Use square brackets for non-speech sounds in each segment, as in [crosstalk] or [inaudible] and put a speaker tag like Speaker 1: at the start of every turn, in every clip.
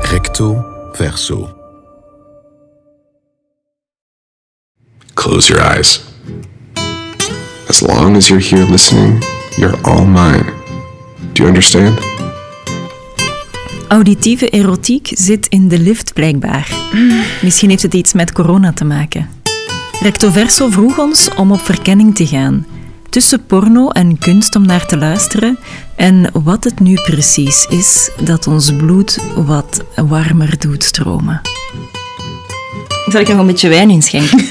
Speaker 1: Recto verso.
Speaker 2: Close your eyes. As long as you're here listening, you're all mine. Do you understand?
Speaker 3: Auditieve erotiek zit in de lift blijkbaar. Misschien heeft het iets met corona te maken. Recto Verso vroeg ons om op verkenning te gaan. Tussen porno en kunst om naar te luisteren. En wat het nu precies is dat ons bloed wat warmer doet stromen. Zal ik nog een beetje wijn inschenken? [laughs]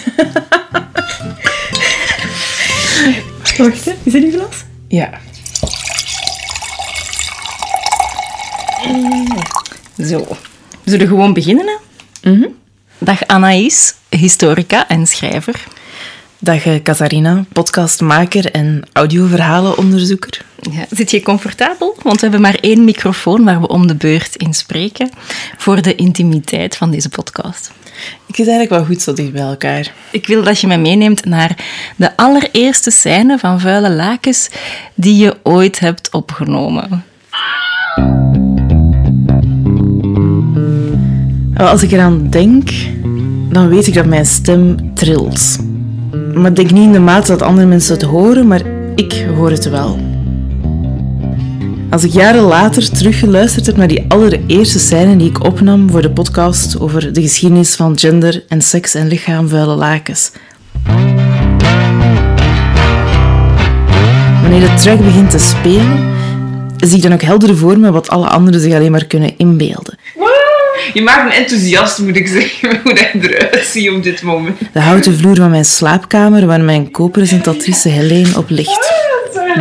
Speaker 3: Wacht, hè. is het die glas?
Speaker 4: Ja.
Speaker 3: Zo. We zullen gewoon beginnen. Hè? Dag Anaïs, historica en schrijver.
Speaker 4: Dag Catharina, podcastmaker en audioverhalenonderzoeker.
Speaker 3: Ja, zit je comfortabel? Want we hebben maar één microfoon waar we om de beurt in spreken voor de intimiteit van deze podcast.
Speaker 4: Ik zit eigenlijk wel goed zo dicht bij elkaar.
Speaker 3: Ik wil dat je me meeneemt naar de allereerste scène van Vuile Lakens die je ooit hebt opgenomen.
Speaker 4: Als ik eraan denk, dan weet ik dat mijn stem trilt. Maar ik denk niet in de mate dat andere mensen het horen, maar ik hoor het wel. Als ik jaren later teruggeluisterd heb naar die allereerste scène die ik opnam voor de podcast over de geschiedenis van gender en seks en lichaam vuile lakens. Wanneer de track begint te spelen, zie ik dan ook helder voor me wat alle anderen zich alleen maar kunnen inbeelden.
Speaker 5: Je maakt me enthousiast, moet ik zeggen, [laughs] hoe dat eruit ziet op dit moment.
Speaker 4: De houten vloer van mijn slaapkamer waar mijn co-presentatrice Helene op ligt.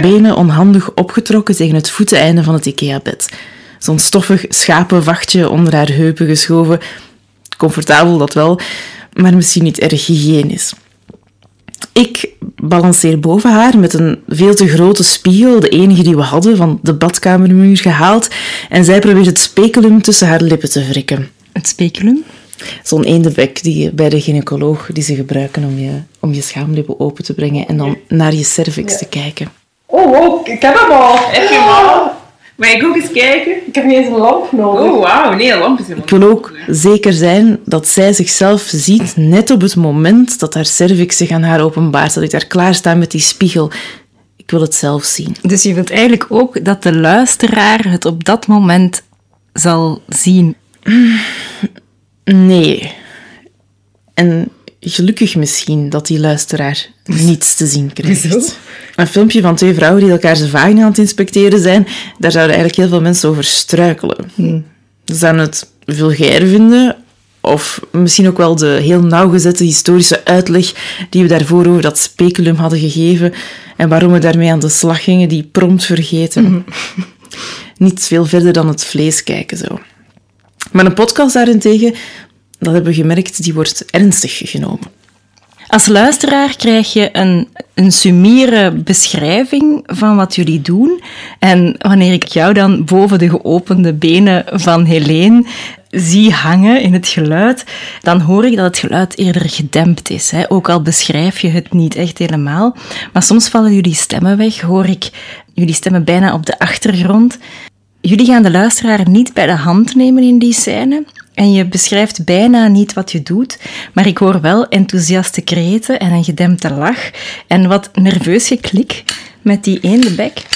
Speaker 4: Benen onhandig opgetrokken tegen het voeteneinde van het IKEA-bed. Zo'n stoffig schapenvachtje onder haar heupen geschoven. Comfortabel dat wel, maar misschien niet erg hygiënisch. Ik balanceer boven haar met een veel te grote spiegel, de enige die we hadden, van de badkamermuur gehaald. En zij probeert het speculum tussen haar lippen te wrikken.
Speaker 3: Het speculum?
Speaker 4: Zo'n eendebek die je bij de gynaecoloog die ze gebruiken om je, om je schaamlippen open te brengen en dan naar je cervix te kijken.
Speaker 5: Oh, oh, ik heb hem al. Heb je hem al? Mag ik ook eens kijken?
Speaker 6: Ik heb niet eens een lamp nodig.
Speaker 5: Oh, wauw. Nee, een lamp is helemaal
Speaker 4: Ik wil ook zeker zijn dat zij zichzelf ziet net op het moment dat haar cervix zich aan haar openbaart. Dat ik daar klaar sta met die spiegel. Ik wil het zelf zien.
Speaker 3: Dus je wilt eigenlijk ook dat de luisteraar het op dat moment zal zien.
Speaker 4: Nee. En gelukkig misschien dat die luisteraar niets te zien krijgt. Een filmpje van twee vrouwen die elkaar zijn vagina aan het inspecteren zijn, daar zouden eigenlijk heel veel mensen over struikelen. Ze zouden het vulgair vinden, of misschien ook wel de heel nauwgezette historische uitleg die we daarvoor over dat speculum hadden gegeven en waarom we daarmee aan de slag gingen, die prompt vergeten. Niet veel verder dan het vlees kijken zo. Maar een podcast daarentegen, dat hebben we gemerkt, die wordt ernstig genomen.
Speaker 3: Als luisteraar krijg je een, een summiere beschrijving van wat jullie doen. En wanneer ik jou dan boven de geopende benen van Helene zie hangen in het geluid, dan hoor ik dat het geluid eerder gedempt is. Hè? Ook al beschrijf je het niet echt helemaal. Maar soms vallen jullie stemmen weg, hoor ik jullie stemmen bijna op de achtergrond. Jullie gaan de luisteraar niet bij de hand nemen in die scène. En je beschrijft bijna niet wat je doet, maar ik hoor wel enthousiaste kreten en een gedempte lach en wat nerveus geklik met die eendebek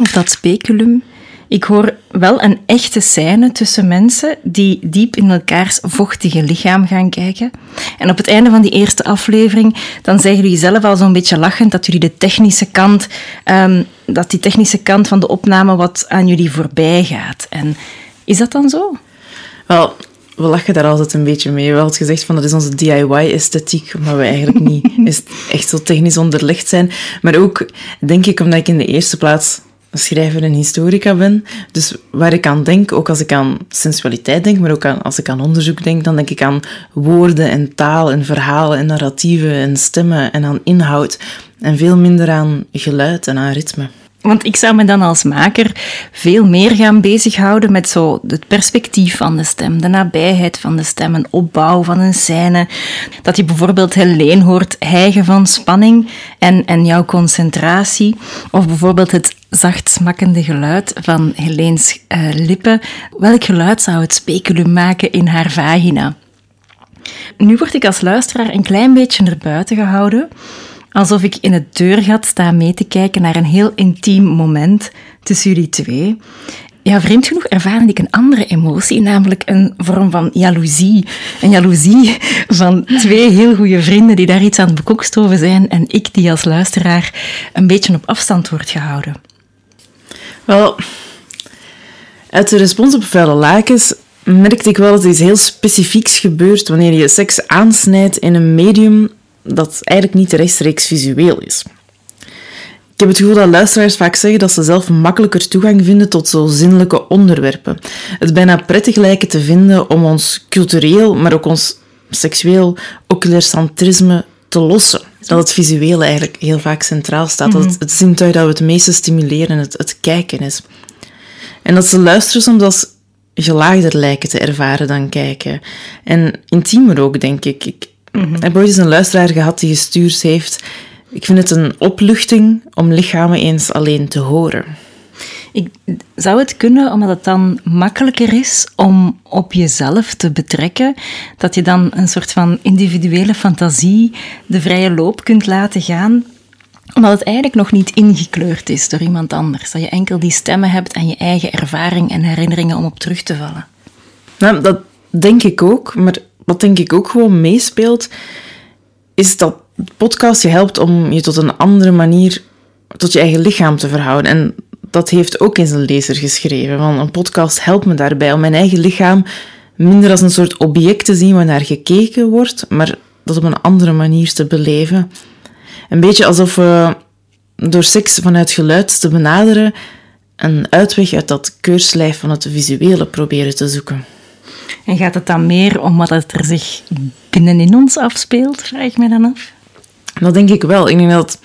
Speaker 3: of dat speculum. Ik hoor wel een echte scène tussen mensen die diep in elkaars vochtige lichaam gaan kijken. En op het einde van die eerste aflevering, dan zeggen jullie zelf al zo'n beetje lachend dat jullie de technische kant, ehm, dat die technische kant van de opname wat aan jullie voorbij gaat. En is dat dan zo?
Speaker 4: Wel, we lachen daar altijd een beetje mee. We hadden gezegd van dat is onze DIY-esthetiek, maar we eigenlijk niet [laughs] echt zo technisch onderlegd zijn. Maar ook, denk ik, omdat ik in de eerste plaats schrijver en historica ben. Dus waar ik aan denk, ook als ik aan sensualiteit denk, maar ook als ik aan onderzoek denk, dan denk ik aan woorden en taal en verhalen en narratieven en stemmen en aan inhoud. En veel minder aan geluid en aan ritme.
Speaker 3: Want ik zou me dan als maker veel meer gaan bezighouden met zo het perspectief van de stem, de nabijheid van de stem, een opbouw van een scène. Dat je bijvoorbeeld Helene hoort hijgen van spanning en, en jouw concentratie. Of bijvoorbeeld het zacht smakkende geluid van Helene's uh, lippen. Welk geluid zou het speculum maken in haar vagina? Nu word ik als luisteraar een klein beetje naar buiten gehouden alsof ik in het deurgat sta mee te kijken naar een heel intiem moment tussen jullie twee. Ja, vreemd genoeg ervaarde ik een andere emotie, namelijk een vorm van jaloezie. Een jaloezie van twee heel goede vrienden die daar iets aan het bekokstoven zijn en ik die als luisteraar een beetje op afstand wordt gehouden.
Speaker 4: Wel, uit de respons op vuile lakens merkte ik wel dat er iets heel specifieks gebeurt wanneer je seks aansnijdt in een medium dat eigenlijk niet rechtstreeks visueel is. Ik heb het gevoel dat luisteraars vaak zeggen dat ze zelf makkelijker toegang vinden tot zo zinnelijke onderwerpen. Het bijna prettig lijken te vinden om ons cultureel, maar ook ons seksueel oculaircentrisme te lossen. Dat het visueel eigenlijk heel vaak centraal staat. Dat het, mhm. het zintuig dat we het meeste stimuleren het, het kijken is. En dat ze luisteren soms als gelaagder lijken te ervaren dan kijken. En intiemer ook, denk ik. Ik, Mm Ik heb ooit eens een luisteraar gehad die gestuurd heeft... Ik vind het een opluchting om lichamen eens alleen te horen.
Speaker 3: Ik, zou het kunnen omdat het dan makkelijker is om op jezelf te betrekken? Dat je dan een soort van individuele fantasie de vrije loop kunt laten gaan? Omdat het eigenlijk nog niet ingekleurd is door iemand anders. Dat je enkel die stemmen hebt en je eigen ervaring en herinneringen om op terug te vallen.
Speaker 4: Nou, dat denk ik ook, maar wat denk ik ook gewoon meespeelt, is dat podcast je helpt om je tot een andere manier tot je eigen lichaam te verhouden. En dat heeft ook in zijn lezer geschreven. Want een podcast helpt me daarbij om mijn eigen lichaam minder als een soort object te zien waar naar gekeken wordt, maar dat op een andere manier te beleven. Een beetje alsof we door seks vanuit geluid te benaderen een uitweg uit dat keurslijf van het visuele proberen te zoeken.
Speaker 3: En gaat het dan meer om wat er zich binnenin ons afspeelt, vraag ik me dan af?
Speaker 4: Dat denk ik wel. Ik denk dat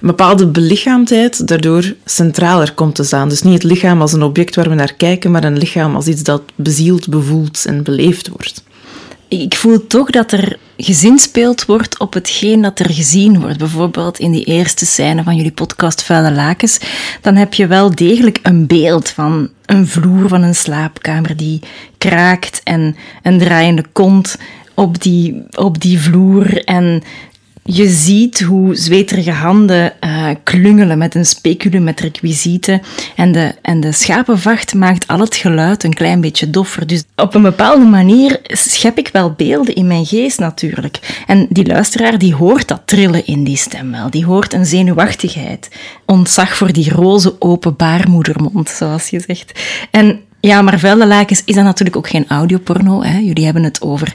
Speaker 4: een bepaalde belichaamdheid daardoor centraler komt te staan. Dus niet het lichaam als een object waar we naar kijken, maar een lichaam als iets dat bezield, bevoeld en beleefd wordt
Speaker 3: ik voel toch dat er gezinspeeld wordt op hetgeen dat er gezien wordt. Bijvoorbeeld in die eerste scène van jullie podcast Vuile Lakens. Dan heb je wel degelijk een beeld van een vloer van een slaapkamer die kraakt en een draaiende kont op die, op die vloer en je ziet hoe zweterige handen uh, klungelen met een speculum met requisieten. En de, en de schapenvacht maakt al het geluid een klein beetje doffer. Dus op een bepaalde manier schep ik wel beelden in mijn geest natuurlijk. En die luisteraar die hoort dat trillen in die stem wel. Die hoort een zenuwachtigheid. Ontzag voor die roze open baarmoedermond, zoals je zegt. En ja, maar vuile lakens is dat natuurlijk ook geen audioporno. Hè. Jullie hebben het over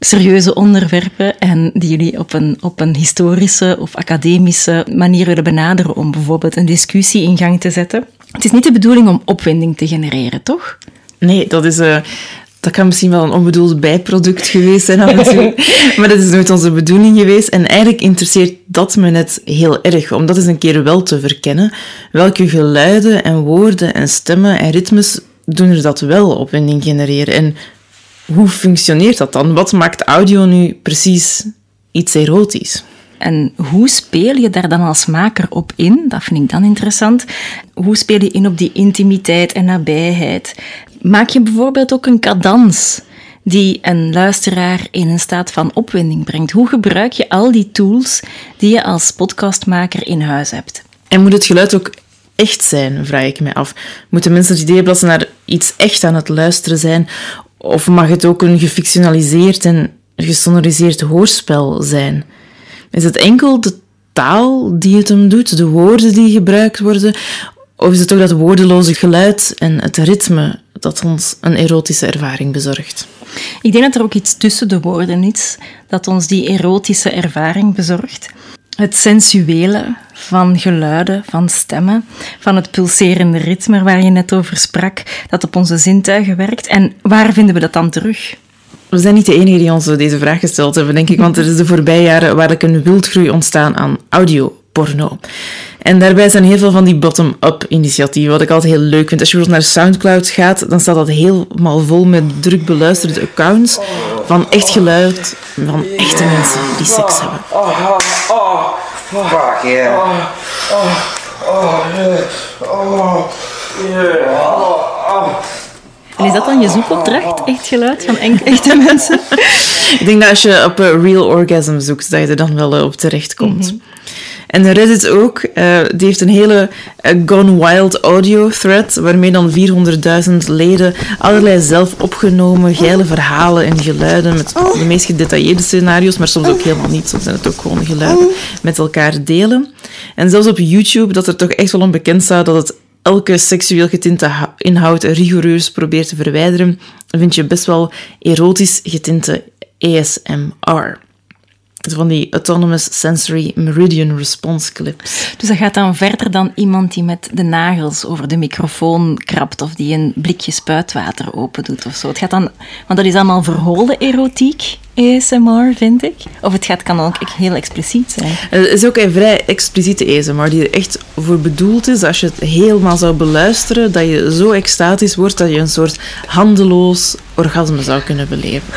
Speaker 3: serieuze onderwerpen en die jullie op een, op een historische of academische manier willen benaderen om bijvoorbeeld een discussie in gang te zetten. Het is niet de bedoeling om opwinding te genereren, toch?
Speaker 4: Nee, dat is... Uh, dat kan misschien wel een onbedoeld bijproduct geweest zijn af en toe. [laughs] maar dat is nooit onze bedoeling geweest. En eigenlijk interesseert dat me net heel erg, om dat eens een keer wel te verkennen. Welke geluiden en woorden en stemmen en ritmes doen er dat wel opwinding genereren? En hoe functioneert dat dan? Wat maakt audio nu precies iets erotisch?
Speaker 3: En hoe speel je daar dan als maker op in? Dat vind ik dan interessant. Hoe speel je in op die intimiteit en nabijheid? Maak je bijvoorbeeld ook een cadans die een luisteraar in een staat van opwinding brengt? Hoe gebruik je al die tools die je als podcastmaker in huis hebt?
Speaker 4: En moet het geluid ook echt zijn, vraag ik me af. Moeten mensen het idee dat naar iets echt aan het luisteren zijn? Of mag het ook een gefictionaliseerd en gesonoriseerd hoorspel zijn? Is het enkel de taal die het hem doet, de woorden die gebruikt worden? Of is het ook dat woordeloze geluid en het ritme dat ons een erotische ervaring bezorgt?
Speaker 3: Ik denk dat er ook iets tussen de woorden is dat ons die erotische ervaring bezorgt het sensuele van geluiden, van stemmen, van het pulserende ritme waar je net over sprak, dat op onze zintuigen werkt. En waar vinden we dat dan terug?
Speaker 4: We zijn niet de enige die ons deze vraag gesteld hebben, denk ik, want er is de voorbije jaren waarlijk een wildgroei ontstaan aan audio porno. En daarbij zijn heel veel van die bottom-up initiatieven, wat ik altijd heel leuk vind. Als je bijvoorbeeld naar Soundcloud gaat, dan staat dat helemaal vol met druk beluisterde accounts van echt geluid van echte mensen die seks hebben.
Speaker 1: Fuck yeah.
Speaker 3: En is dat dan je zoekopdracht? Echt geluid van echte mensen? [laughs]
Speaker 4: Ik denk dat als je op eh, real orgasm zoekt, dat je er dan wel eh, op terecht komt. En Reddit ook, eh, die heeft een hele eh, Gone Wild audio thread, waarmee dan 400.000 leden allerlei zelf opgenomen geile verhalen en geluiden met de meest gedetailleerde scenario's, maar soms ook helemaal niet. Soms zijn het ook gewoon geluiden met elkaar delen. En zelfs op YouTube, dat er toch echt wel onbekend staat dat het elke seksueel getinte inhoud rigoureus probeert te verwijderen, vind je best wel erotisch getinte ASMR. Van die Autonomous Sensory Meridian Response clips.
Speaker 3: Dus dat gaat dan verder dan iemand die met de nagels over de microfoon krabt of die een blikje spuitwater open doet of zo. Het gaat dan, want dat is allemaal verholen erotiek, ASMR, vind ik. Of het gaat, kan ook heel expliciet zijn.
Speaker 4: Het is ook een vrij expliciete ASMR die er echt voor bedoeld is. Als je het helemaal zou beluisteren, dat je zo extatisch wordt dat je een soort handeloos orgasme zou kunnen beleven.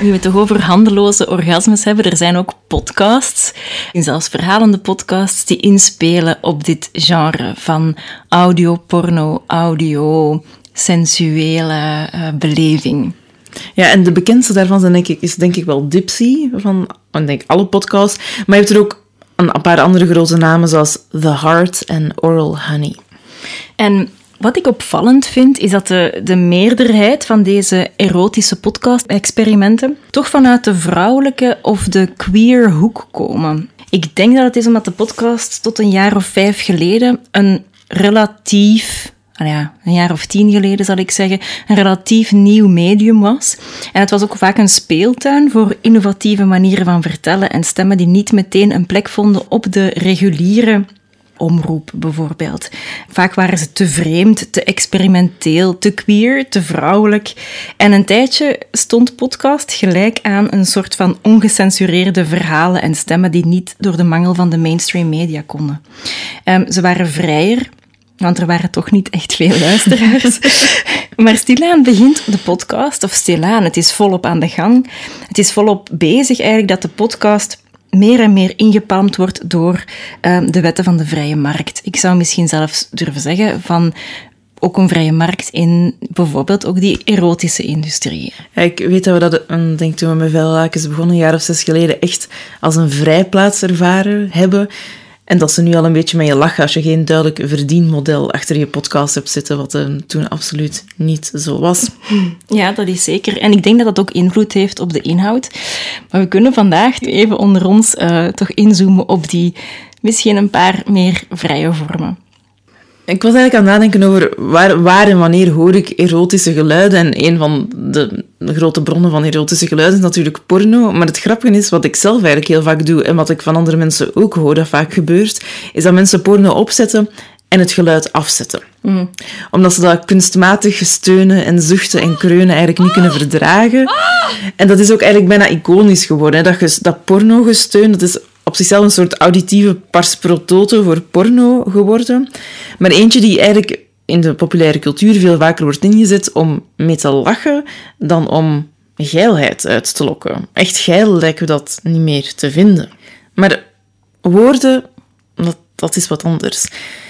Speaker 3: Nu we het toch over handeloze orgasmes hebben, er zijn ook podcasts, en zelfs verhalende podcasts, die inspelen op dit genre van audio, porno, audio, sensuele eh, beleving.
Speaker 4: Ja, en de bekendste daarvan zijn denk ik, is denk ik wel Dipsy, van ik denk alle podcasts. Maar je hebt er ook een, een paar andere grote namen, zoals The Heart en Oral Honey.
Speaker 3: En wat ik opvallend vind, is dat de, de meerderheid van deze erotische podcast-experimenten toch vanuit de vrouwelijke of de queer hoek komen. Ik denk dat het is omdat de podcast tot een jaar of vijf geleden een relatief ah ja, een jaar of tien geleden zal ik zeggen, een relatief nieuw medium was. En het was ook vaak een speeltuin voor innovatieve manieren van vertellen en stemmen die niet meteen een plek vonden op de reguliere omroep bijvoorbeeld. Vaak waren ze te vreemd, te experimenteel, te queer, te vrouwelijk. En een tijdje stond podcast gelijk aan een soort van ongecensureerde verhalen en stemmen die niet door de mangel van de mainstream media konden. Um, ze waren vrijer, want er waren toch niet echt veel luisteraars. [laughs] maar stilaan begint de podcast, of stilaan, het is volop aan de gang. Het is volop bezig eigenlijk dat de podcast meer en meer ingepalmd wordt door uh, de wetten van de vrije markt. Ik zou misschien zelfs durven zeggen van ook een vrije markt in bijvoorbeeld ook die erotische industrie.
Speaker 4: Ik weet dat we dat, een, denk toen we met Vellakens begonnen, een jaar of zes geleden, echt als een vrijplaats ervaren hebben. En dat ze nu al een beetje met je lachen als je geen duidelijk verdienmodel achter je podcast hebt zitten, wat uh, toen absoluut niet zo was. [laughs]
Speaker 3: Ja, dat is zeker. En ik denk dat dat ook invloed heeft op de inhoud. Maar we kunnen vandaag even onder ons uh, toch inzoomen op die misschien een paar meer vrije vormen.
Speaker 4: Ik was eigenlijk aan het nadenken over waar, waar en wanneer hoor ik erotische geluiden. En een van de, grote bronnen van erotische geluiden is natuurlijk porno. Maar het grappige is, wat ik zelf eigenlijk heel vaak doe en wat ik van andere mensen ook hoor dat vaak gebeurt, is dat mensen porno opzetten en het geluid afzetten. Mm. Omdat ze dat kunstmatig steunen en zuchten en kreunen eigenlijk niet kunnen verdragen. En dat is ook eigenlijk bijna iconisch geworden. Hè? Dat, dat porno gesteun, dat is op zichzelf een soort auditieve pars voor porno geworden. Maar eentje die eigenlijk in de populaire cultuur veel vaker wordt ingezet om mee te lachen dan om geilheid uit te lokken. Echt geil lijken we dat niet meer te vinden. Maar woorden, dat, dat is wat anders.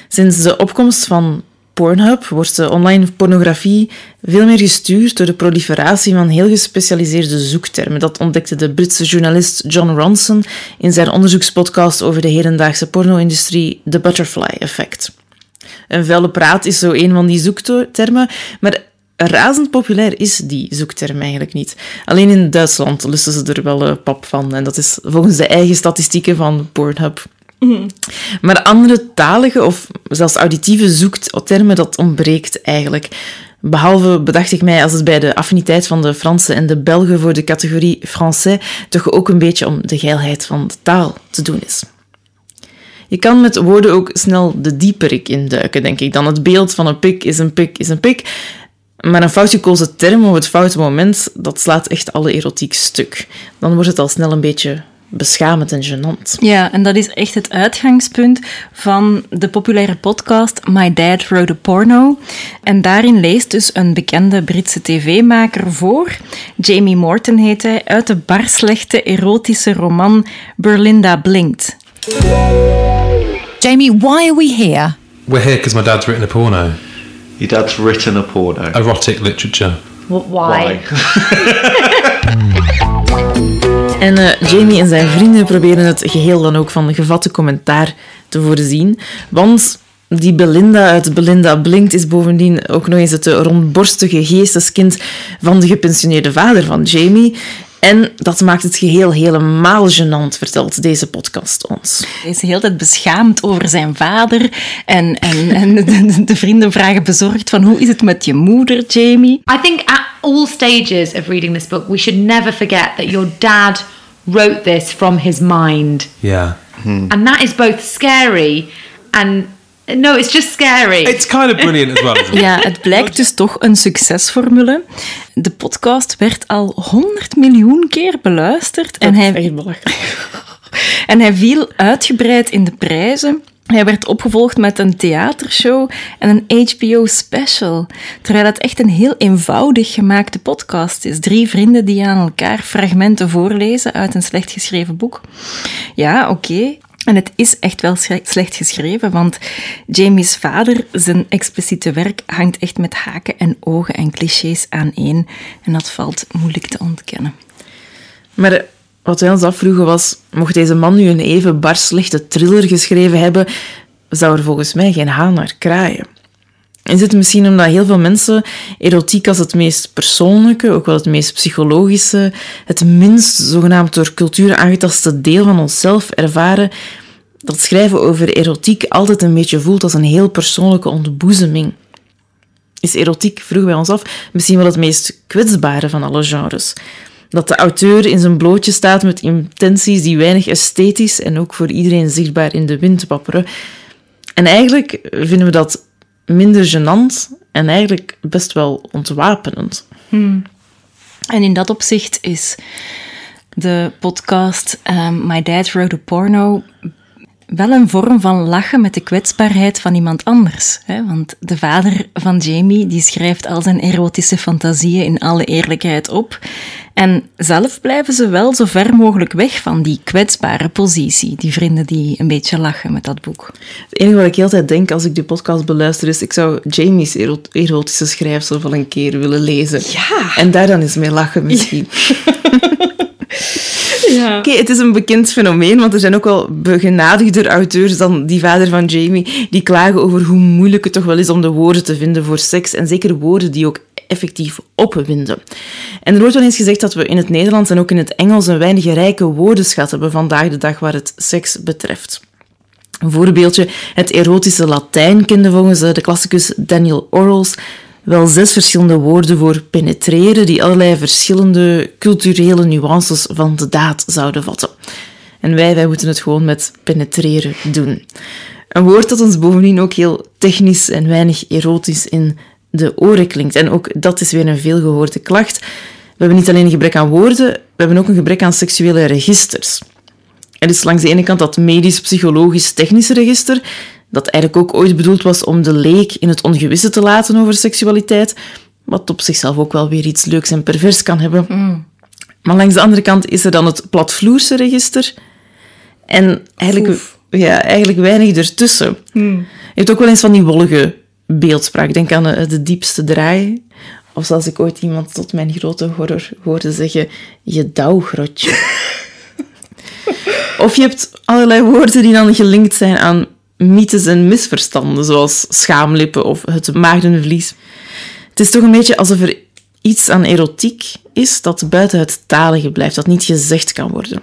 Speaker 4: Sinds de opkomst van Pornhub wordt de online pornografie veel meer gestuurd door de proliferatie van heel gespecialiseerde zoektermen. Dat ontdekte de Britse journalist John Ronson in zijn onderzoekspodcast over de hedendaagse porno-industrie, The Butterfly Effect. Een vuile praat is zo een van die zoektermen, maar razend populair is die zoekterm eigenlijk niet. Alleen in Duitsland lusten ze er wel uh, pap van, en dat is volgens de eigen statistieken van Pornhub. Maar andere talige of zelfs auditieve zoektermen, dat ontbreekt eigenlijk. Behalve bedacht ik mij als het bij de affiniteit van de Fransen en de Belgen voor de categorie Français toch ook een beetje om de geilheid van de taal te doen is. Je kan met woorden ook snel de dieperik induiken, denk ik. Dan het beeld van een pik is een pik is een pik. Maar een fout gekozen term of het foute moment, dat slaat echt alle erotiek stuk. Dan wordt het al snel een beetje beschamend en gênant.
Speaker 3: Ja, en dat is echt het uitgangspunt van de populaire podcast My Dad Wrote a Porno. En daarin leest dus een bekende Britse tv-maker voor, Jamie Morton heet hij, uit de barslechte erotische roman Berlinda Blinked.
Speaker 1: Jamie, why are we here?
Speaker 6: We're here because my dad's written a porno.
Speaker 7: Your dad's written a porno.
Speaker 6: Erotic literature.
Speaker 1: Why? [laughs]
Speaker 4: En eh, Jamie en zijn vrienden proberen het geheel dan ook van gevatte commentaar te voorzien. Want die Belinda uit Belinda Blinkt is bovendien ook nog eens het rondborstige geesteskind van de gepensioneerde vader van Jamie. En dat maakt het geheel helemaal gênant, vertelt deze podcast ons.
Speaker 3: Hij is de hele tijd beschaamd over zijn vader. En, en, en de, de vrienden vragen bezorgd van hoe is het met je moeder, Jamie?
Speaker 1: I think all stages of reading this book, we should never forget that your dad wrote this from his mind.
Speaker 6: Yeah.
Speaker 1: And that is both scary and. No, it's just scary.
Speaker 6: It's kind of brilliant as well, isn't it? [laughs]
Speaker 3: Ja, het blijkt dus toch een succesformule. De podcast werd al 100 miljoen keer beluisterd. En
Speaker 4: Dat
Speaker 3: hij, [laughs] en hij viel uitgebreid in de prijzen. Hij werd opgevolgd met een theatershow en een HBO-special. Terwijl het echt een heel eenvoudig gemaakte podcast is. Drie vrienden die aan elkaar fragmenten voorlezen uit een slecht geschreven boek. Ja, oké. En het is echt wel slecht geschreven, want Jamie's vader, zijn expliciete werk, hangt echt met haken en ogen en clichés aaneen. En dat valt moeilijk te ontkennen.
Speaker 4: Maar wat wij ons afvroegen was, mocht deze man nu een even bar slechte thriller geschreven hebben, zou er volgens mij geen haan naar kraaien. Is het misschien omdat heel veel mensen erotiek als het meest persoonlijke, ook wel het meest psychologische, het minst zogenaamd door cultuur aangetaste deel van onszelf ervaren, dat schrijven over erotiek altijd een beetje voelt als een heel persoonlijke ontboezeming? Is erotiek, vroegen wij ons af, misschien wel het meest kwetsbare van alle genres? Dat de auteur in zijn blootje staat met intenties die weinig esthetisch en ook voor iedereen zichtbaar in de wind wapperen. En eigenlijk vinden we dat minder gênant en eigenlijk best wel ontwapenend.
Speaker 3: En in dat opzicht is de podcast um, My Dad Wrote a Porno wel een vorm van lachen met de kwetsbaarheid van iemand anders. Hè? Want de vader van Jamie die schrijft al zijn erotische fantasieën in alle eerlijkheid op. En zelf blijven ze wel zo ver mogelijk weg van die kwetsbare positie. Die vrienden die een beetje lachen met dat boek.
Speaker 4: Het enige wat ik heel tijd denk als ik die podcast beluister is, ik zou Jamie's ero- erotische schrijfsel wel een keer willen lezen.
Speaker 3: Ja.
Speaker 4: En daar dan eens mee lachen misschien.
Speaker 3: Ja. [laughs] [laughs]
Speaker 4: Oké, het is een bekend fenomeen, want er zijn ook wel begenadigder auteurs dan die vader van Jamie, die klagen over hoe moeilijk het toch wel is om de woorden te vinden voor seks, en zeker woorden die ook effectief opwinden. En er wordt wel eens gezegd dat we in het Nederlands en ook in het Engels een weinig rijke woordenschat hebben vandaag de dag waar het seks betreft. Een voorbeeldje, het erotische Latijn kende volgens de klassicus Daniel Orrells wel zes verschillende woorden voor penetreren die allerlei verschillende culturele nuances van de daad zouden vatten. En wij, wij moeten het gewoon met penetreren doen. Een woord dat ons bovendien ook heel technisch en weinig erotisch in de oren klinkt. En ook dat is weer een veelgehoorde klacht. We hebben niet alleen een gebrek aan woorden, we hebben ook een gebrek aan seksuele registers. Er is langs de ene kant dat medisch-psychologisch-technische register, dat eigenlijk ook ooit bedoeld was om de leek in het ongewisse te laten over seksualiteit, wat op zichzelf ook wel weer iets leuks en pervers kan hebben. Maar langs de andere kant is er dan het platvloerse register en eigenlijk, ja, eigenlijk weinig ertussen. Je hebt ook wel eens van die wollige beeldspraak. Denk aan eh, de diepste draai. Of zoals ik ooit iemand tot mijn grote horror hoorde zeggen, je dauwgrotje. [laughs] Of je hebt allerlei woorden die dan gelinkt zijn aan mythes en misverstanden, zoals schaamlippen of het maagdenvlies. Het is toch een beetje alsof er iets aan erotiek is dat buiten het talige blijft, dat niet gezegd kan worden.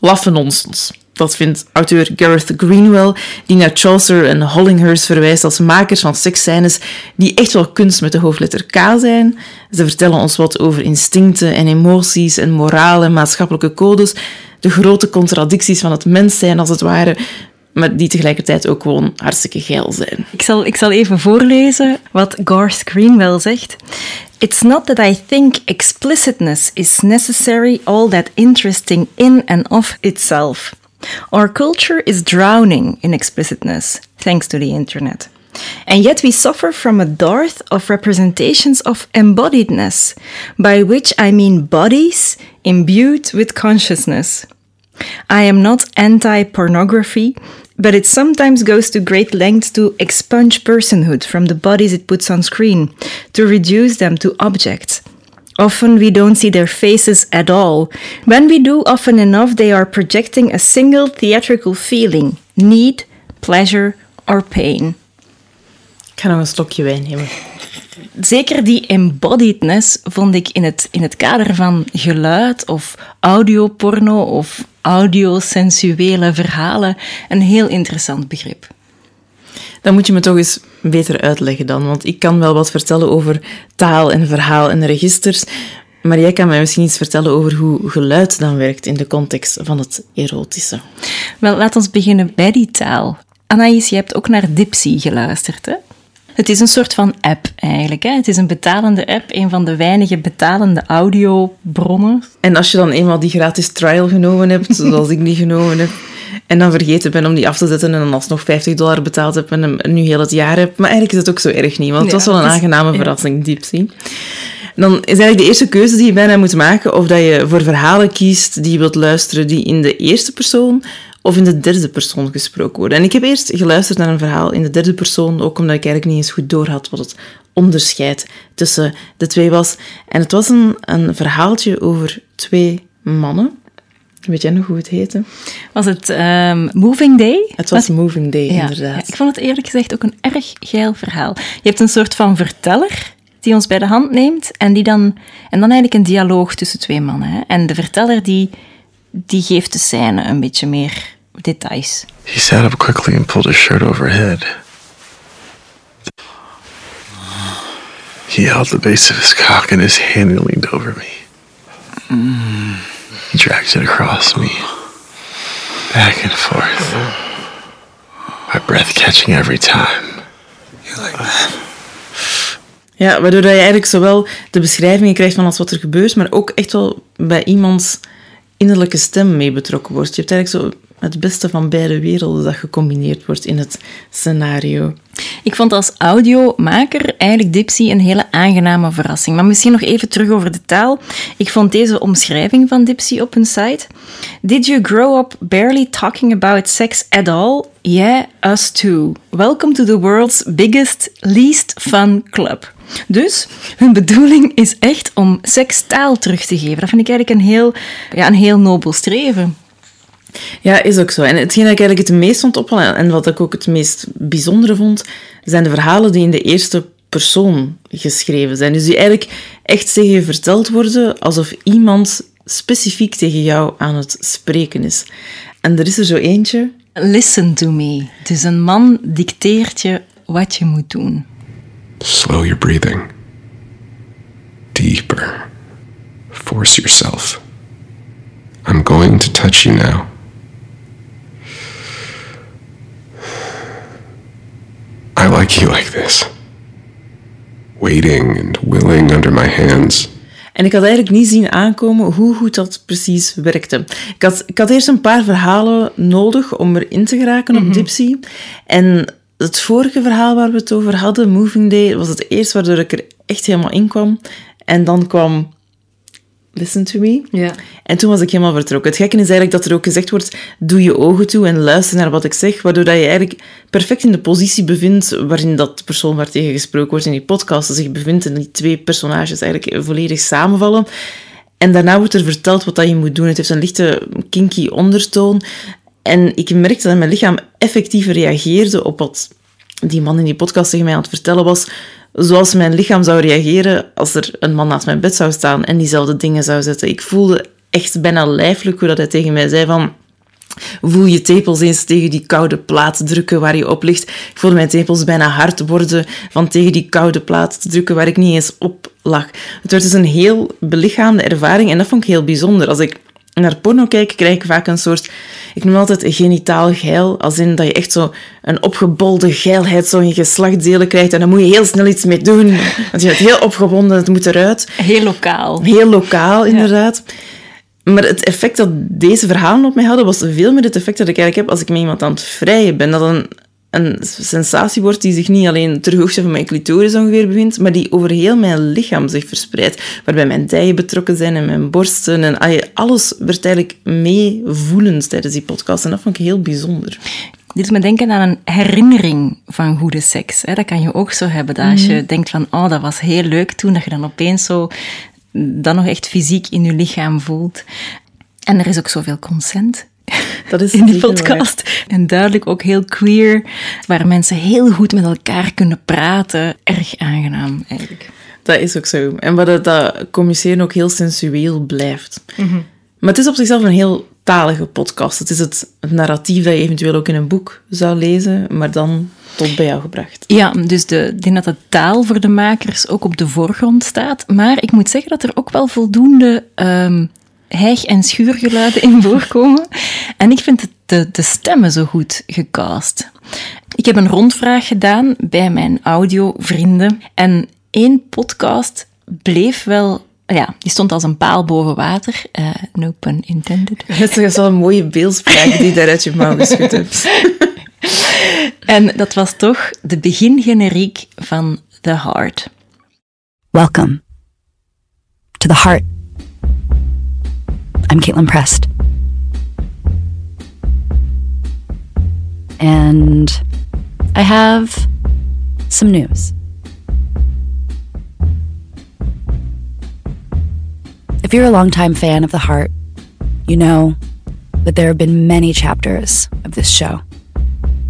Speaker 4: Laffe nonsens. Dat vindt auteur Gareth Greenwell, die naar Chaucer en Hollinghurst verwijst als makers van seksscènes die echt wel kunst met de hoofdletter K zijn. Ze vertellen ons wat over instincten en emoties en moraal en maatschappelijke codes, de grote contradicties van het mens zijn als het ware, maar die tegelijkertijd ook gewoon hartstikke geil zijn.
Speaker 3: Ik zal, ik zal even voorlezen wat Garth Greenwell zegt. It's not that I think explicitness is necessary all that interesting in and of itself. Our culture is drowning in explicitness, thanks to the internet. And yet we suffer from a dearth of representations of embodiedness, by which I mean bodies imbued with consciousness. I am not anti pornography, but it sometimes goes to great lengths to expunge personhood from the bodies it puts on screen, to reduce them to objects. Often we don't see their faces at all. When we do, often enough, they are projecting a single theatrical feeling need, pleasure, or pain.
Speaker 4: Ga nog een slokje wijn nemen.
Speaker 3: Zeker die embodiedness vond ik in het, in het kader van geluid of audioporno of audiosensuele verhalen een heel interessant begrip.
Speaker 4: Dan moet je me toch eens beter uitleggen dan, want ik kan wel wat vertellen over taal en verhaal en registers, maar jij kan mij misschien iets vertellen over hoe geluid dan werkt in de context van het erotische.
Speaker 3: Wel, laat ons beginnen bij die taal. Anaïs, je hebt ook naar Dipsy geluisterd, hè? Het is een soort van app eigenlijk. Hè? Het is een betalende app, een van de weinige betalende audiobronnen.
Speaker 4: En als je dan eenmaal die gratis trial genomen hebt, [laughs] zoals ik die genomen heb, en dan vergeten ben om die af te zetten en dan alsnog 50 dollar betaald heb en hem nu heel het jaar heb. Maar eigenlijk is het ook zo erg niet, want het
Speaker 3: Ja,
Speaker 4: was wel een
Speaker 3: is-
Speaker 4: aangename
Speaker 3: ja.
Speaker 4: verrassing, Dipsy. Dan is eigenlijk de eerste keuze die je bijna moet maken of dat je voor verhalen kiest die je wilt luisteren die in de eerste persoon of in de derde persoon gesproken worden. En ik heb eerst geluisterd naar een verhaal in de derde persoon, ook omdat ik eigenlijk niet eens goed doorhad wat het onderscheid tussen de twee was. En het was een, een verhaaltje over twee mannen. Weet jij nog hoe het heette?
Speaker 3: Was het ehm, Moving Day?
Speaker 4: Het was Moving Day,
Speaker 3: Ja,
Speaker 4: inderdaad.
Speaker 3: ja, ik vond het eerlijk gezegd ook een erg geil verhaal. Je hebt een soort van verteller die ons bij de hand neemt en, die dan, en dan eigenlijk een dialoog tussen twee mannen. Hè. En de verteller die, die geeft de scène een beetje meer details.
Speaker 2: He sat up quickly and pulled his shirt over his head. He held the base of his cock in his hand and leaned over me. He dragged it across me, back and forth. My breath catching every time.
Speaker 4: Ja, waardoor dat je eigenlijk zowel de beschrijvingen krijgt van alles wat er gebeurt, maar ook echt wel bij iemands innerlijke stem mee betrokken wordt. Je hebt eigenlijk zo het beste van beide werelden dat gecombineerd wordt in het scenario.
Speaker 3: Ik vond als audiomaker eigenlijk Dipsy een hele aangename verrassing. Maar misschien nog even terug over de taal. Ik vond deze omschrijving van Dipsy op hun site. Did you grow up barely talking about sex at all? Yeah, us too. Welcome to the world's biggest, least fun club. Dus hun bedoeling is echt om seks taal terug te geven. Dat vind ik eigenlijk een heel, ja, een heel nobel streven.
Speaker 4: Ja, is ook zo. En hetgeen dat ik eigenlijk het meest vond opvallen en wat ik ook het meest bijzondere vond, zijn de verhalen die in de eerste persoon geschreven zijn. Dus die eigenlijk echt tegen je verteld worden alsof iemand specifiek tegen jou aan het spreken is. En er is er zo eentje.
Speaker 3: Listen to me. Dus een man dicteert je wat je moet doen.
Speaker 2: Slow your breathing. Deeper. Force yourself. I'm going to touch you now. I like you like this. Waiting and willing under my hands.
Speaker 4: En ik had eigenlijk niet zien aankomen hoe goed dat precies werkte. Ik had, ik had eerst een paar verhalen nodig om erin te geraken op mhm. Dipsy. En het vorige verhaal waar we het over hadden, Moving Day, was het eerst waardoor ik er echt helemaal in kwam. En dan kwam Listen to Me.
Speaker 1: Ja.
Speaker 4: En toen was ik helemaal vertrokken. Het gekke is eigenlijk dat er ook gezegd wordt, doe je ogen toe en luister naar wat ik zeg, waardoor dat je eigenlijk perfect in de positie bevindt waarin dat de persoon waar tegen gesproken wordt in die podcast zich bevindt en die twee personages eigenlijk volledig samenvallen. En daarna wordt er verteld wat dat je moet doen. Het heeft een lichte kinky ondertoon. En ik merkte dat mijn lichaam effectief reageerde op wat die man in die podcast tegen mij aan het vertellen was, zoals mijn lichaam zou reageren als er een man naast mijn bed zou staan en diezelfde dingen zou zetten. Ik voelde echt bijna lijfelijk hoe dat hij tegen mij zei van... Voel je tepels eens tegen die koude plaat drukken waar je op ligt. Ik voelde mijn tepels bijna hard worden van tegen die koude plaat te drukken waar ik niet eens op lag. Het werd dus een heel belichaamde ervaring en dat vond ik heel bijzonder. Als ik naar porno kijk, krijg ik vaak een soort... Ik noem altijd een genitaal geil. Als in dat je echt zo een opgebolde geilheid zo in je geslachtsdelen krijgt. En dan moet je heel snel iets mee doen. [laughs] Want je bent heel opgewonden, het moet eruit.
Speaker 3: Heel lokaal.
Speaker 4: Heel lokaal, inderdaad. Maar het effect dat deze verhalen op mij hadden, was veel meer het effect dat ik eigenlijk heb als ik met iemand aan het vrijen ben. Dat een, een sensatie wordt die zich niet alleen ter hoogte van mijn clitoris ongeveer bevindt, maar die over heel mijn lichaam zich verspreidt. Waarbij mijn dijen betrokken zijn en mijn borsten. En alles werd eigenlijk meevoelend tijdens die podcast. En dat vond ik heel bijzonder.
Speaker 3: Dit doet me denken aan een herinnering van goede seks. hè. Dat kan je ook zo hebben. Dat als je denkt van, oh, dat was heel leuk toen, dat je dan opeens zo dat nog echt fysiek in je lichaam voelt. En er is ook zoveel consent
Speaker 4: Dat is [laughs]
Speaker 3: in die
Speaker 4: waar.
Speaker 3: podcast. En duidelijk ook heel queer, waar mensen heel goed met elkaar kunnen praten. Erg aangenaam, eigenlijk.
Speaker 4: Dat is ook zo. En wat het, dat communiceren ook heel sensueel blijft. Maar het is op zichzelf een heel talige podcast. Het is het, het narratief dat je eventueel ook in een boek zou lezen, maar dan tot bij jou gebracht.
Speaker 3: Ja, dus de, ik denk dat de taal voor de makers ook op de voorgrond staat. Maar ik moet zeggen dat er ook wel voldoende ehm hijg- en schuurgeluiden in voorkomen. En ik vind het, de, de stemmen zo goed gecast. Ik heb een rondvraag gedaan bij mijn audiovrienden. En één podcast bleef wel... Ja, die stond als een paal boven water. eh, no pun intended. [laughs]
Speaker 4: Het is wel een mooie beeldspraak die je daar uit je mouw geschud hebt. [laughs]
Speaker 3: En dat was toch de begingeneriek van The Heart.
Speaker 8: Welcome to the heart. I'm Caitlin Prest. And I have some news. If you're a longtime fan of The Heart, you know that there have been many chapters of this show.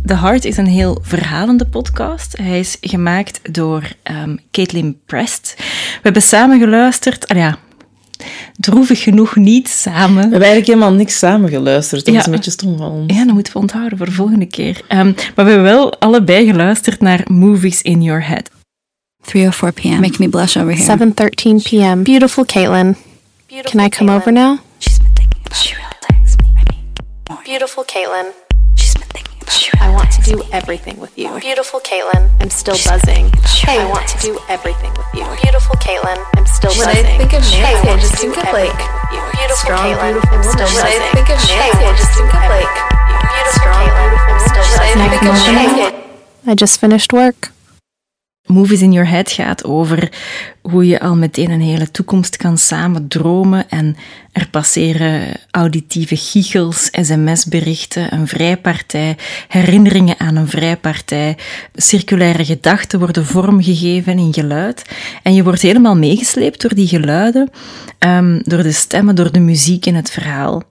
Speaker 3: The Heart is een heel verhalende podcast. Hij is gemaakt door ehm Caitlin Prest. We hebben samen geluisterd. Ah ja, droevig genoeg niet samen.
Speaker 4: We hebben eigenlijk helemaal niks samen geluisterd. Dat
Speaker 3: Ja.
Speaker 4: is een beetje stom van ons.
Speaker 3: Ja, dat moeten we onthouden voor de volgende keer. Ehm, maar we hebben wel allebei geluisterd naar Movies in Your Head.
Speaker 8: 3:04 p.m. Make me blush over here.
Speaker 9: 7:13 p.m. Beautiful Caitlin. Can I come over now?
Speaker 8: She's been thinking about she really texts me. I mean, more.
Speaker 9: Beautiful Caitlin. I want to do everything with you. Beautiful Caitlin. I'm still buzzing. Hey, I want to do everything with you. Beautiful Caitlin. I'm still
Speaker 10: When I
Speaker 9: buzzing.
Speaker 10: think of Nancy,
Speaker 9: I
Speaker 10: I just think of, like,
Speaker 9: everything with you. Beautiful
Speaker 10: strong,
Speaker 9: Caitlin.
Speaker 10: beautiful woman. When I think of Nancy,
Speaker 9: I
Speaker 10: I just think of, like,
Speaker 9: everything with you. Beautiful
Speaker 10: strong,
Speaker 9: Caitlin.
Speaker 10: beautiful
Speaker 9: I'm still
Speaker 10: woman. When I
Speaker 9: buzzing.
Speaker 10: think of Nancy,
Speaker 9: I just finished work.
Speaker 3: Movies in Your Head gaat over hoe je al meteen een hele toekomst kan samen dromen en er passeren auditieve giechels, sms-berichten, een vrijpartij, herinneringen aan een vrijpartij, circulaire gedachten worden vormgegeven in geluid. En je wordt helemaal meegesleept door die geluiden, ehm, door de stemmen, door de muziek in het verhaal.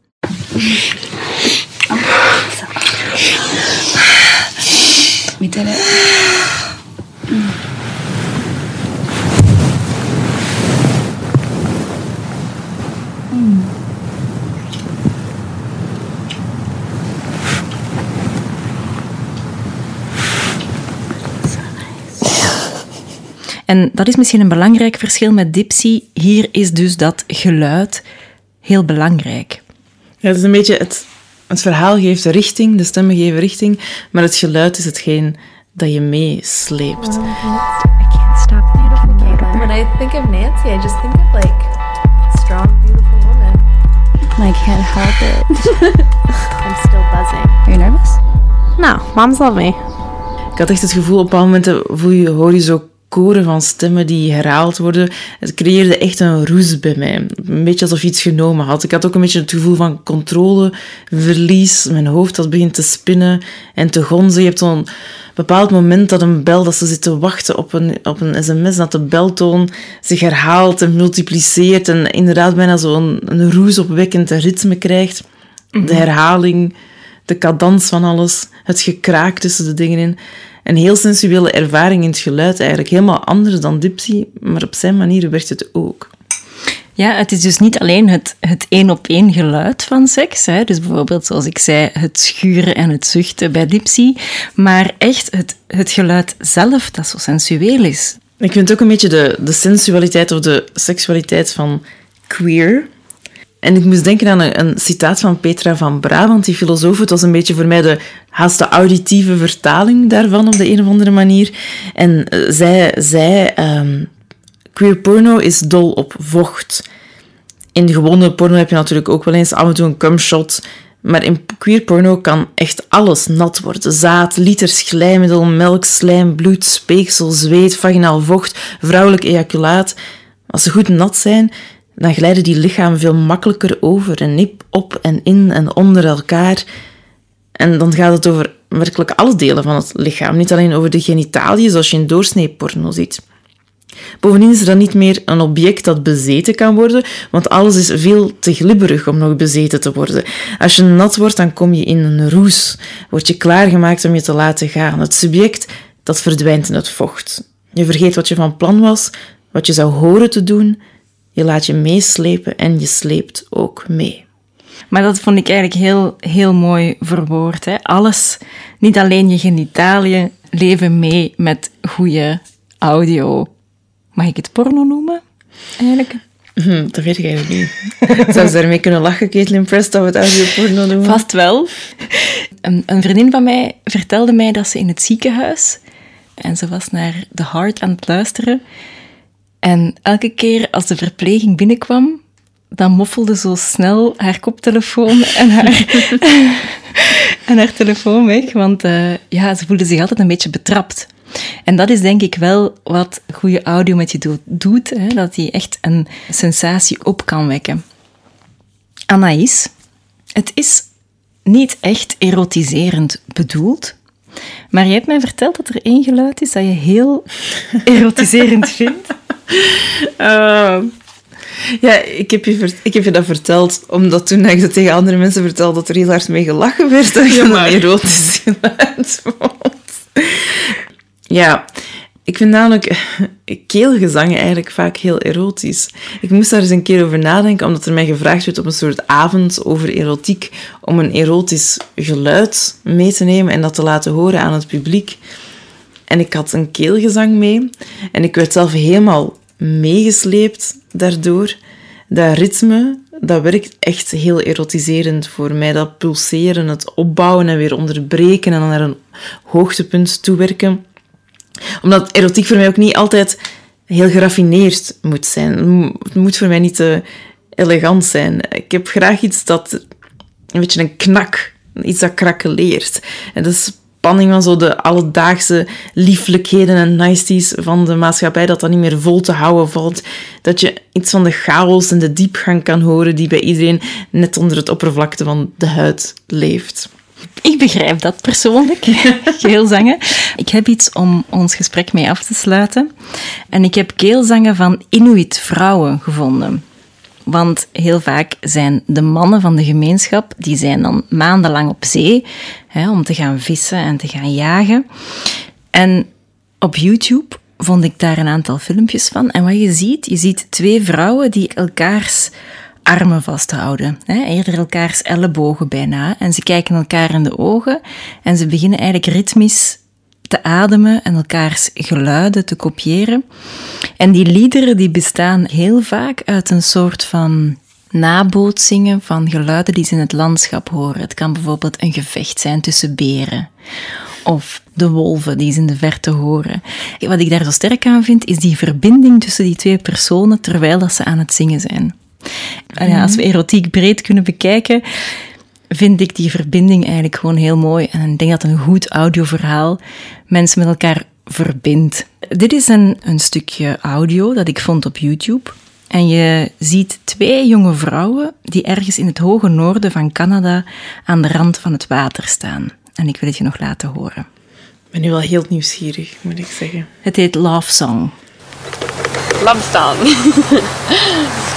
Speaker 8: Did
Speaker 3: En dat is misschien een belangrijk verschil met Dipsy. Hier is dus dat geluid heel belangrijk.
Speaker 4: Ja, het is een beetje het, het verhaal geeft richting, de stemmen geven richting, maar het geluid is hetgeen dat je meesleept.
Speaker 8: I can't stop thinking about her.
Speaker 10: when I think of Nancy, I just think of like strong.
Speaker 8: I can't help it.
Speaker 9: I'm still buzzing.
Speaker 8: Are you nervous?
Speaker 9: No, moms love me.
Speaker 4: Ik had echt het gevoel, op bepaalde momenten voel je, hoor je zo koren van stemmen die herhaald worden. Het creëerde echt een roes bij mij. Een beetje alsof iets genomen had. Ik had ook een beetje het gevoel van controleverlies. Mijn hoofd dat begint te spinnen en te gonzen. Je hebt zo'n bepaald moment dat een bel, dat ze zit te wachten op een, op een sms, dat de beltoon zich herhaalt en multipliceert en inderdaad bijna zo'n een roesopwekkend ritme krijgt. De herhaling, de cadans van alles, het gekraak tussen de dingen in. Een heel sensuele ervaring in het geluid eigenlijk. Helemaal anders dan Dipsy, maar op zijn manier werkt het ook.
Speaker 3: Ja, het is dus niet alleen het, het één op één geluid van seks. Hè? Dus bijvoorbeeld, zoals ik zei, het schuren en het zuchten bij Dipsy. Maar echt het, het geluid zelf dat zo sensueel is.
Speaker 4: Ik vind ook een beetje de, de sensualiteit of de seksualiteit van queer. En ik moest denken aan een, een citaat van Petra van Brabant, die filosoof. Het was een beetje voor mij de haast auditieve vertaling daarvan op de een of andere manier. En eh, zij zei: ehm, queer porno is dol op vocht. In de gewone porno heb je natuurlijk ook wel eens af en toe een cumshot. Maar in queer porno kan echt alles nat worden. Zaad, liters glijmiddel, melk, slijm, bloed, speeksel, zweet, vaginaal vocht, vrouwelijk ejaculaat. Als ze goed nat zijn, dan glijden die lichamen veel makkelijker over en nip op en in en onder elkaar. En dan gaat het over werkelijk alle delen van het lichaam, niet alleen over de genitaliën zoals je in doorsnee porno ziet. Bovendien is er dan niet meer een object dat bezeten kan worden, want alles is veel te glibberig om nog bezeten te worden. Als je nat wordt, dan kom je in een roes, word je klaargemaakt om je te laten gaan. Het subject, dat verdwijnt in het vocht. Je vergeet wat je van plan was, wat je zou horen te doen. Je laat je meeslepen en je sleept ook mee.
Speaker 3: Maar dat vond ik eigenlijk heel, heel mooi verwoord. Hè? Alles, niet alleen je genitaliën, leven mee met goede audio. Mag ik het porno noemen? Eigenlijk?
Speaker 4: Hm, dat weet ik eigenlijk niet. [laughs] Zou ze daarmee kunnen lachen, Caitlin Prest, dat we het audioporno noemen?
Speaker 3: Vast wel. Een, een vriendin van mij vertelde mij dat ze in het ziekenhuis... En ze was naar The Heart aan het luisteren. En elke keer als de verpleging binnenkwam, dan moffelde zo snel haar koptelefoon [laughs] en haar, [laughs] en haar telefoon weg. Want uh, ja, ze voelde zich altijd een beetje betrapt. En dat is denk ik wel wat goede audio met je doet, hè, dat die echt een sensatie op kan wekken. Anaïs, het is niet echt erotiserend bedoeld, maar je hebt mij verteld dat er één geluid is dat je heel [laughs] erotiserend vindt.
Speaker 4: Uh, ja, ik heb, je ik heb je dat verteld, omdat toen ik het tegen andere mensen vertelde dat er heel hard mee gelachen werd, dat je maar erotisch geluid vond. Ja, ik vind namelijk keelgezangen eigenlijk vaak heel erotisch. Ik moest daar eens een keer over nadenken, omdat er mij gevraagd werd op een soort avond over erotiek om een erotisch geluid mee te nemen en dat te laten horen aan het publiek. En ik had een keelgezang mee en ik werd zelf helemaal meegesleept daardoor. Dat ritme, dat werkt echt heel erotiserend voor mij. Dat pulseren, het opbouwen en weer onderbreken en dan naar een hoogtepunt toewerken omdat erotiek voor mij ook niet altijd heel geraffineerd moet zijn. Het moet voor mij niet te elegant zijn. Ik heb graag iets dat een beetje een knak, iets dat krakeleert. En de spanning van zo de alledaagse lieflijkheden en niceties van de maatschappij, dat dat niet meer vol te houden valt. Dat je iets van de chaos en de diepgang kan horen die bij iedereen net onder het oppervlakte van de huid leeft.
Speaker 3: Ik begrijp dat persoonlijk, [laughs] keelzangen. Ik heb iets om ons gesprek mee af te sluiten. En ik heb keelzangen van Inuit vrouwen gevonden. Want heel vaak zijn de mannen van de gemeenschap, die zijn dan maandenlang op zee hè, om te gaan vissen en te gaan jagen. En op YouTube vond ik daar een aantal filmpjes van. En wat je ziet, je ziet twee vrouwen die elkaars armen vasthouden. Hè, eerder elkaars ellebogen bijna. En ze kijken elkaar in de ogen en ze beginnen eigenlijk ritmisch te ademen en elkaars geluiden te kopiëren. En die liederen die bestaan heel vaak uit een soort van nabootsingen van geluiden die ze in het landschap horen. Het kan bijvoorbeeld een gevecht zijn tussen beren of de wolven die ze in de verte horen. Wat ik daar zo sterk aan vind, is die verbinding tussen die twee personen terwijl dat ze aan het zingen zijn. En ja, als we erotiek breed kunnen bekijken, vind ik die verbinding eigenlijk gewoon heel mooi. En ik denk dat een goed audioverhaal mensen met elkaar verbindt. Dit is een, een stukje audio dat ik vond op YouTube. En je ziet twee jonge vrouwen die ergens in het hoge noorden van Canada aan de rand van het water staan. En ik wil het je nog laten horen.
Speaker 4: Ik ben nu wel heel nieuwsgierig, moet ik zeggen.
Speaker 3: Het heet Love Song.
Speaker 5: Love Song. [laughs]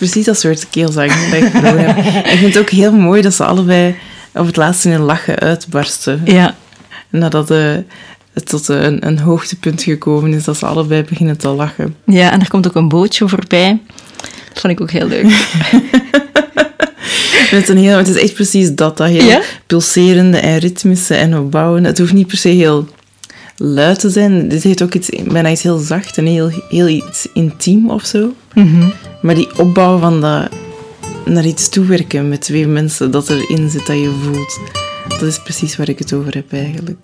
Speaker 4: precies dat soort keelzang dat ik verloren heb. Ik vind het ook heel mooi dat ze allebei op het laatste in lachen uitbarsten.
Speaker 3: Ja.
Speaker 4: Nadat eh, het tot een, een hoogtepunt gekomen is, dat ze allebei beginnen te lachen.
Speaker 3: Ja, en er komt ook een bootje voorbij. Dat vond ik ook heel leuk. [laughs]
Speaker 4: Het is, een heel, het is echt precies dat, dat heel
Speaker 3: Ja?
Speaker 4: pulserende en ritmische en opbouwende. Het hoeft niet per se heel luid te zijn. Dit heeft ook iets, bijna iets heel zacht en heel, heel iets intiem of zo.
Speaker 3: Mhm.
Speaker 4: Maar die opbouw van dat naar iets toewerken met twee mensen, dat erin zit, dat je voelt. Dat is precies waar ik het over heb eigenlijk.